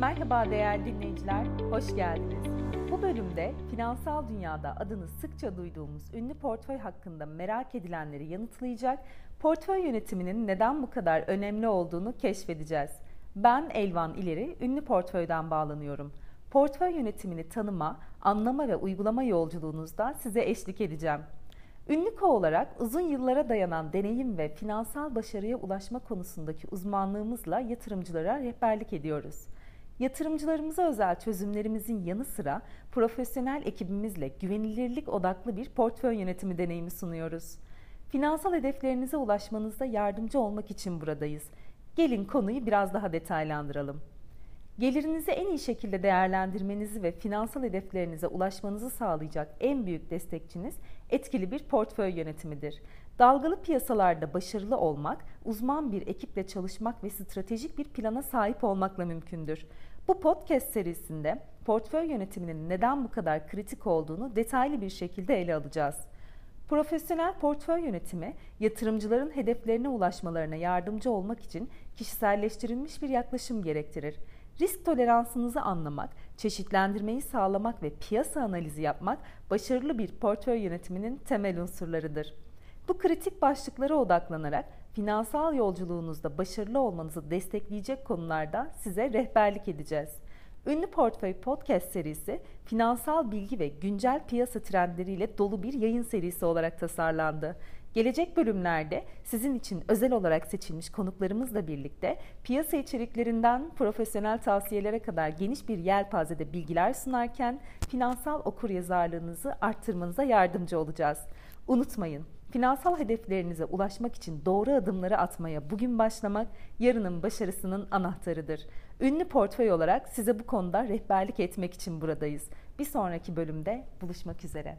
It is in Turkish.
Merhaba değerli dinleyiciler, hoş geldiniz. Bu bölümde finansal dünyada adını sıkça duyduğumuz ünlü portföy hakkında merak edilenleri yanıtlayacak, portföy yönetiminin neden bu kadar önemli olduğunu keşfedeceğiz. Ben Elvan İleri, ünlü portföyden bağlanıyorum. Portföy yönetimini tanıma, anlama ve uygulama yolculuğunuzda size eşlik edeceğim. Ünlü olarak uzun yıllara dayanan deneyim ve finansal başarıya ulaşma konusundaki uzmanlığımızla yatırımcılara rehberlik ediyoruz. Yatırımcılarımıza özel çözümlerimizin yanı sıra profesyonel ekibimizle güvenilirlik odaklı bir portföy yönetimi deneyimi sunuyoruz. Finansal hedeflerinize ulaşmanızda yardımcı olmak için buradayız. Gelin konuyu biraz daha detaylandıralım. Gelirinizi en iyi şekilde değerlendirmenizi ve finansal hedeflerinize ulaşmanızı sağlayacak en büyük destekçiniz etkili bir portföy yönetimidir. Dalgalı piyasalarda başarılı olmak, uzman bir ekiple çalışmak ve stratejik bir plana sahip olmakla mümkündür. Bu podcast serisinde portföy yönetiminin neden bu kadar kritik olduğunu detaylı bir şekilde ele alacağız. Profesyonel portföy yönetimi, yatırımcıların hedeflerine ulaşmalarına yardımcı olmak için kişiselleştirilmiş bir yaklaşım gerektirir. Risk toleransınızı anlamak, çeşitlendirmeyi sağlamak ve piyasa analizi yapmak başarılı bir portföy yönetiminin temel unsurlarıdır. Bu kritik başlıklara odaklanarak finansal yolculuğunuzda başarılı olmanızı destekleyecek konularda size rehberlik edeceğiz. Ünlü Portföy Podcast serisi finansal bilgi ve güncel piyasa trendleriyle dolu bir yayın serisi olarak tasarlandı. Gelecek bölümlerde sizin için özel olarak seçilmiş konuklarımızla birlikte piyasa içeriklerinden profesyonel tavsiyelere kadar geniş bir yelpazede bilgiler sunarken finansal okuryazarlığınızı arttırmanıza yardımcı olacağız. Unutmayın, finansal hedeflerinize ulaşmak için doğru adımları atmaya bugün başlamak yarının başarısının anahtarıdır. Ünlü portföy olarak size bu konuda rehberlik etmek için buradayız. Bir sonraki bölümde buluşmak üzere.